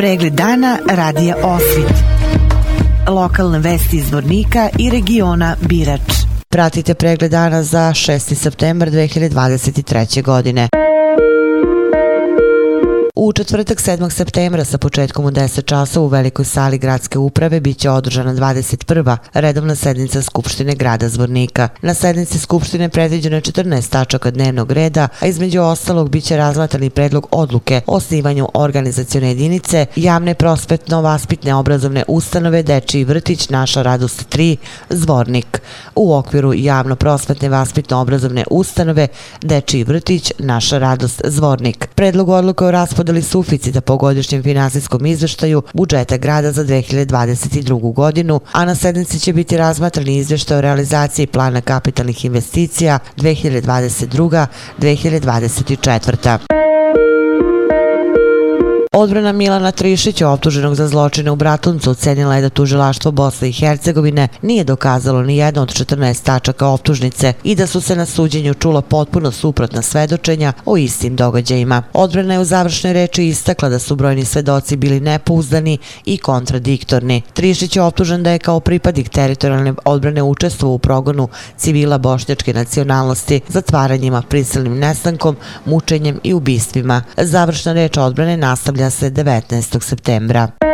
Pregled dana radija Osvit. Lokalne vesti iz Vornika i regiona Birač. Pratite pregled dana za 6. september 2023. godine. U četvrtak 7. septembra sa početkom u 10 časa u velikoj sali gradske uprave biće održana 21. redovna sednica Skupštine grada Zvornika. Na sednici Skupštine predviđeno je 14 tačaka dnevnog reda, a između ostalog biće i predlog odluke o osnivanju organizacione jedinice, javne prospetno-vaspitne obrazovne ustanove Dečiji vrtić Naša radost 3 Zvornik. U okviru javno prospetne vaspitno obrazovne ustanove Dečiji vrtić Naša radost Zvornik. Predlog odluke o raspodelu podeli suficita po godišnjem finansijskom izveštaju budžeta grada za 2022. godinu, a na sednici će biti razmatrani izveštaj o realizaciji plana kapitalnih investicija 2022-2024. Odbrana Milana Trišića, optuženog za zločine u Bratuncu, ocenila je da tužilaštvo Bosne i Hercegovine nije dokazalo ni jedno od 14 tačaka optužnice i da su se na suđenju čula potpuno suprotna svedočenja o istim događajima. Odbrana je u završnoj reči istakla da su brojni svedoci bili nepouzdani i kontradiktorni. Trišić je optužen da je kao pripadnik teritorijalne odbrane učestvovao u progonu civila bošnjačke nacionalnosti, zatvaranjima, prisilnim nestankom, mučenjem i ubistvima. Završna reč odbrane nastavlja se 19. septembra.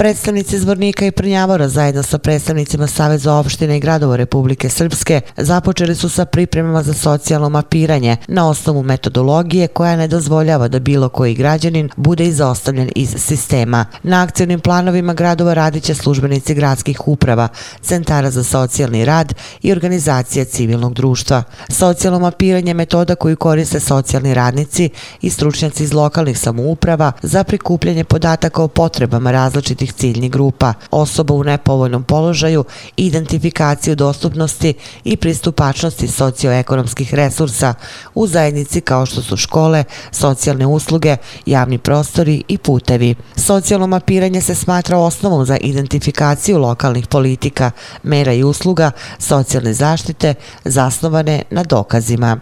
Predstavnici Zvornika i Prnjavora zajedno sa predstavnicima Saveza opštine i gradova Republike Srpske započeli su sa pripremama za socijalno mapiranje na osnovu metodologije koja ne dozvoljava da bilo koji građanin bude izostavljen iz sistema. Na akcijnim planovima gradova radit će službenici gradskih uprava, centara za socijalni rad i organizacija civilnog društva. Socijalno mapiranje je metoda koju koriste socijalni radnici i stručnjaci iz lokalnih samouprava za prikupljanje podataka o potrebama različitih različitih ciljnih grupa, osoba u nepovoljnom položaju, identifikaciju dostupnosti i pristupačnosti socioekonomskih resursa u zajednici kao što su škole, socijalne usluge, javni prostori i putevi. Socijalno mapiranje se smatra osnovom za identifikaciju lokalnih politika, mera i usluga, socijalne zaštite zasnovane na dokazima.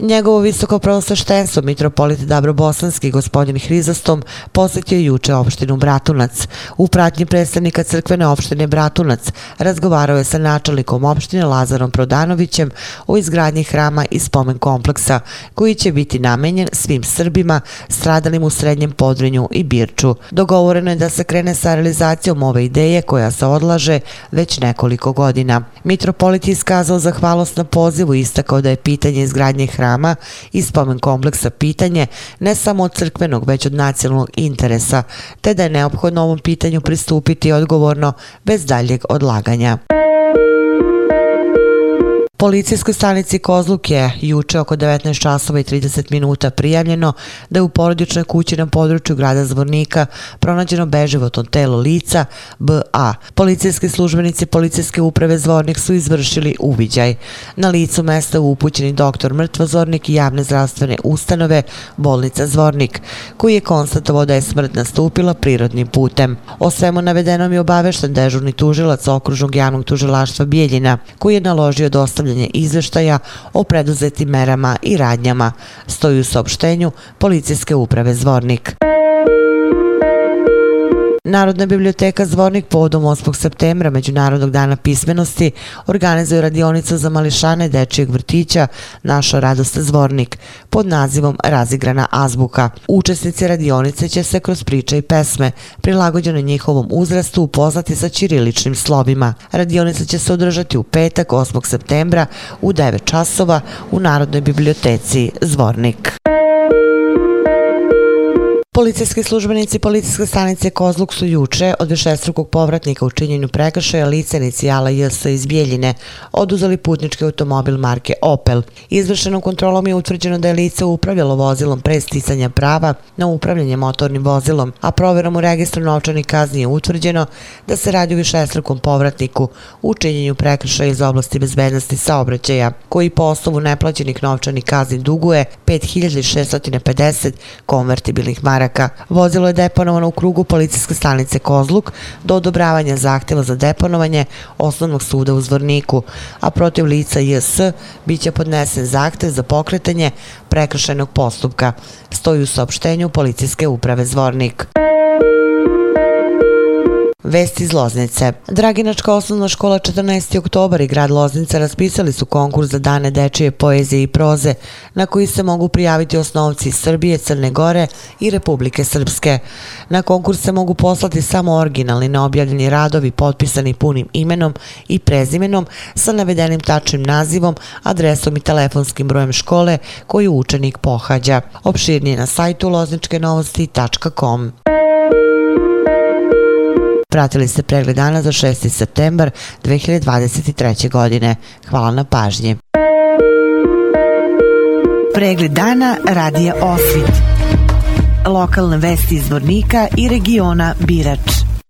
Njegovo visoko prosveštenstvo, mitropolit Dabrobosanski, gospodin Hrizastom, posjetio juče opštinu Bratunac. U pratnji predstavnika crkvene opštine Bratunac razgovarao je sa načelnikom opštine Lazarom Prodanovićem o izgradnji hrama i spomen kompleksa, koji će biti namenjen svim Srbima stradalim u Srednjem Podrinju i Birču. Dogovoreno je da se krene sa realizacijom ove ideje koja se odlaže već nekoliko godina. Mitropolit je iskazao zahvalost na pozivu i istakao da je pitanje izgradnje hrama hrama i spomen kompleksa pitanje ne samo od crkvenog, već od nacionalnog interesa, te da je neophodno ovom pitanju pristupiti odgovorno bez daljeg odlaganja. Policijskoj stanici Kozluk je juče oko 19 časova i 30 minuta prijavljeno da je u porodičnoj kući na području grada Zvornika pronađeno beživotno telo lica B.A. Policijski službenici Policijske uprave Zvornik su izvršili uviđaj. Na licu mesta upućeni doktor Mrtvo Zvornik i javne zdravstvene ustanove Bolnica Zvornik, koji je konstatovao da je smrt nastupila prirodnim putem. O svemu navedenom je obavešten dežurni tužilac okružnog javnog tužilaštva Bijeljina, koji je naložio dostavljanje dostavljanje izveštaja o preduzetim merama i radnjama, stoji u sopštenju Policijske uprave Zvornik. Narodna biblioteka Zvornik povodom 8. septembra Međunarodnog dana pismenosti organizuje radionicu za mališane dečijeg vrtića Naša radost Zvornik pod nazivom Razigrana azbuka. Učesnici radionice će se kroz priče i pesme prilagođene njihovom uzrastu upoznati sa ćiriličnim slovima. Radionica će se održati u petak 8. septembra u 9 časova u Narodnoj biblioteci Zvornik. Policijski službenici policijske stanice Kozluk su juče od višestrukog povratnika u činjenju prekršaja lice inicijala JS iz Bijeljine oduzeli putnički automobil marke Opel. Izvršenom kontrolom je utvrđeno da je lice upravljalo vozilom pre sticanja prava na upravljanje motornim vozilom, a proverom u registru novčanih kazni je utvrđeno da se radi u višestrukom povratniku u činjenju prekršaja iz oblasti bezbednosti saobraćaja, koji po osnovu neplaćenih novčanih kazni duguje 5650 konvertibilnih maraka čoveka. Vozilo je deponovano u krugu policijske stanice Kozluk do odobravanja zahtjeva za deponovanje osnovnog suda u Zvorniku, a protiv lica JS bit će podnesen zahtjev za pokretanje prekršajnog postupka, stoji u saopštenju policijske uprave Zvornik. Vesti iz Loznice. Draginačka osnovna škola 14. oktobar i grad Loznica raspisali su konkurs za dane dečije poezije i proze na koji se mogu prijaviti osnovci Srbije, Crne Gore i Republike Srpske. Na konkurs se mogu poslati samo originalni neobjavljeni radovi potpisani punim imenom i prezimenom sa navedenim tačnim nazivom, adresom i telefonskim brojem škole koju učenik pohađa. Opširnije na sajtu lozničkenovosti.com. Pratili ste pregled dana za 6. septembar 2023. godine. Hvala na pažnji. Pregled dana radija Osvit. Lokalne vesti iz Vornika i regiona Birač.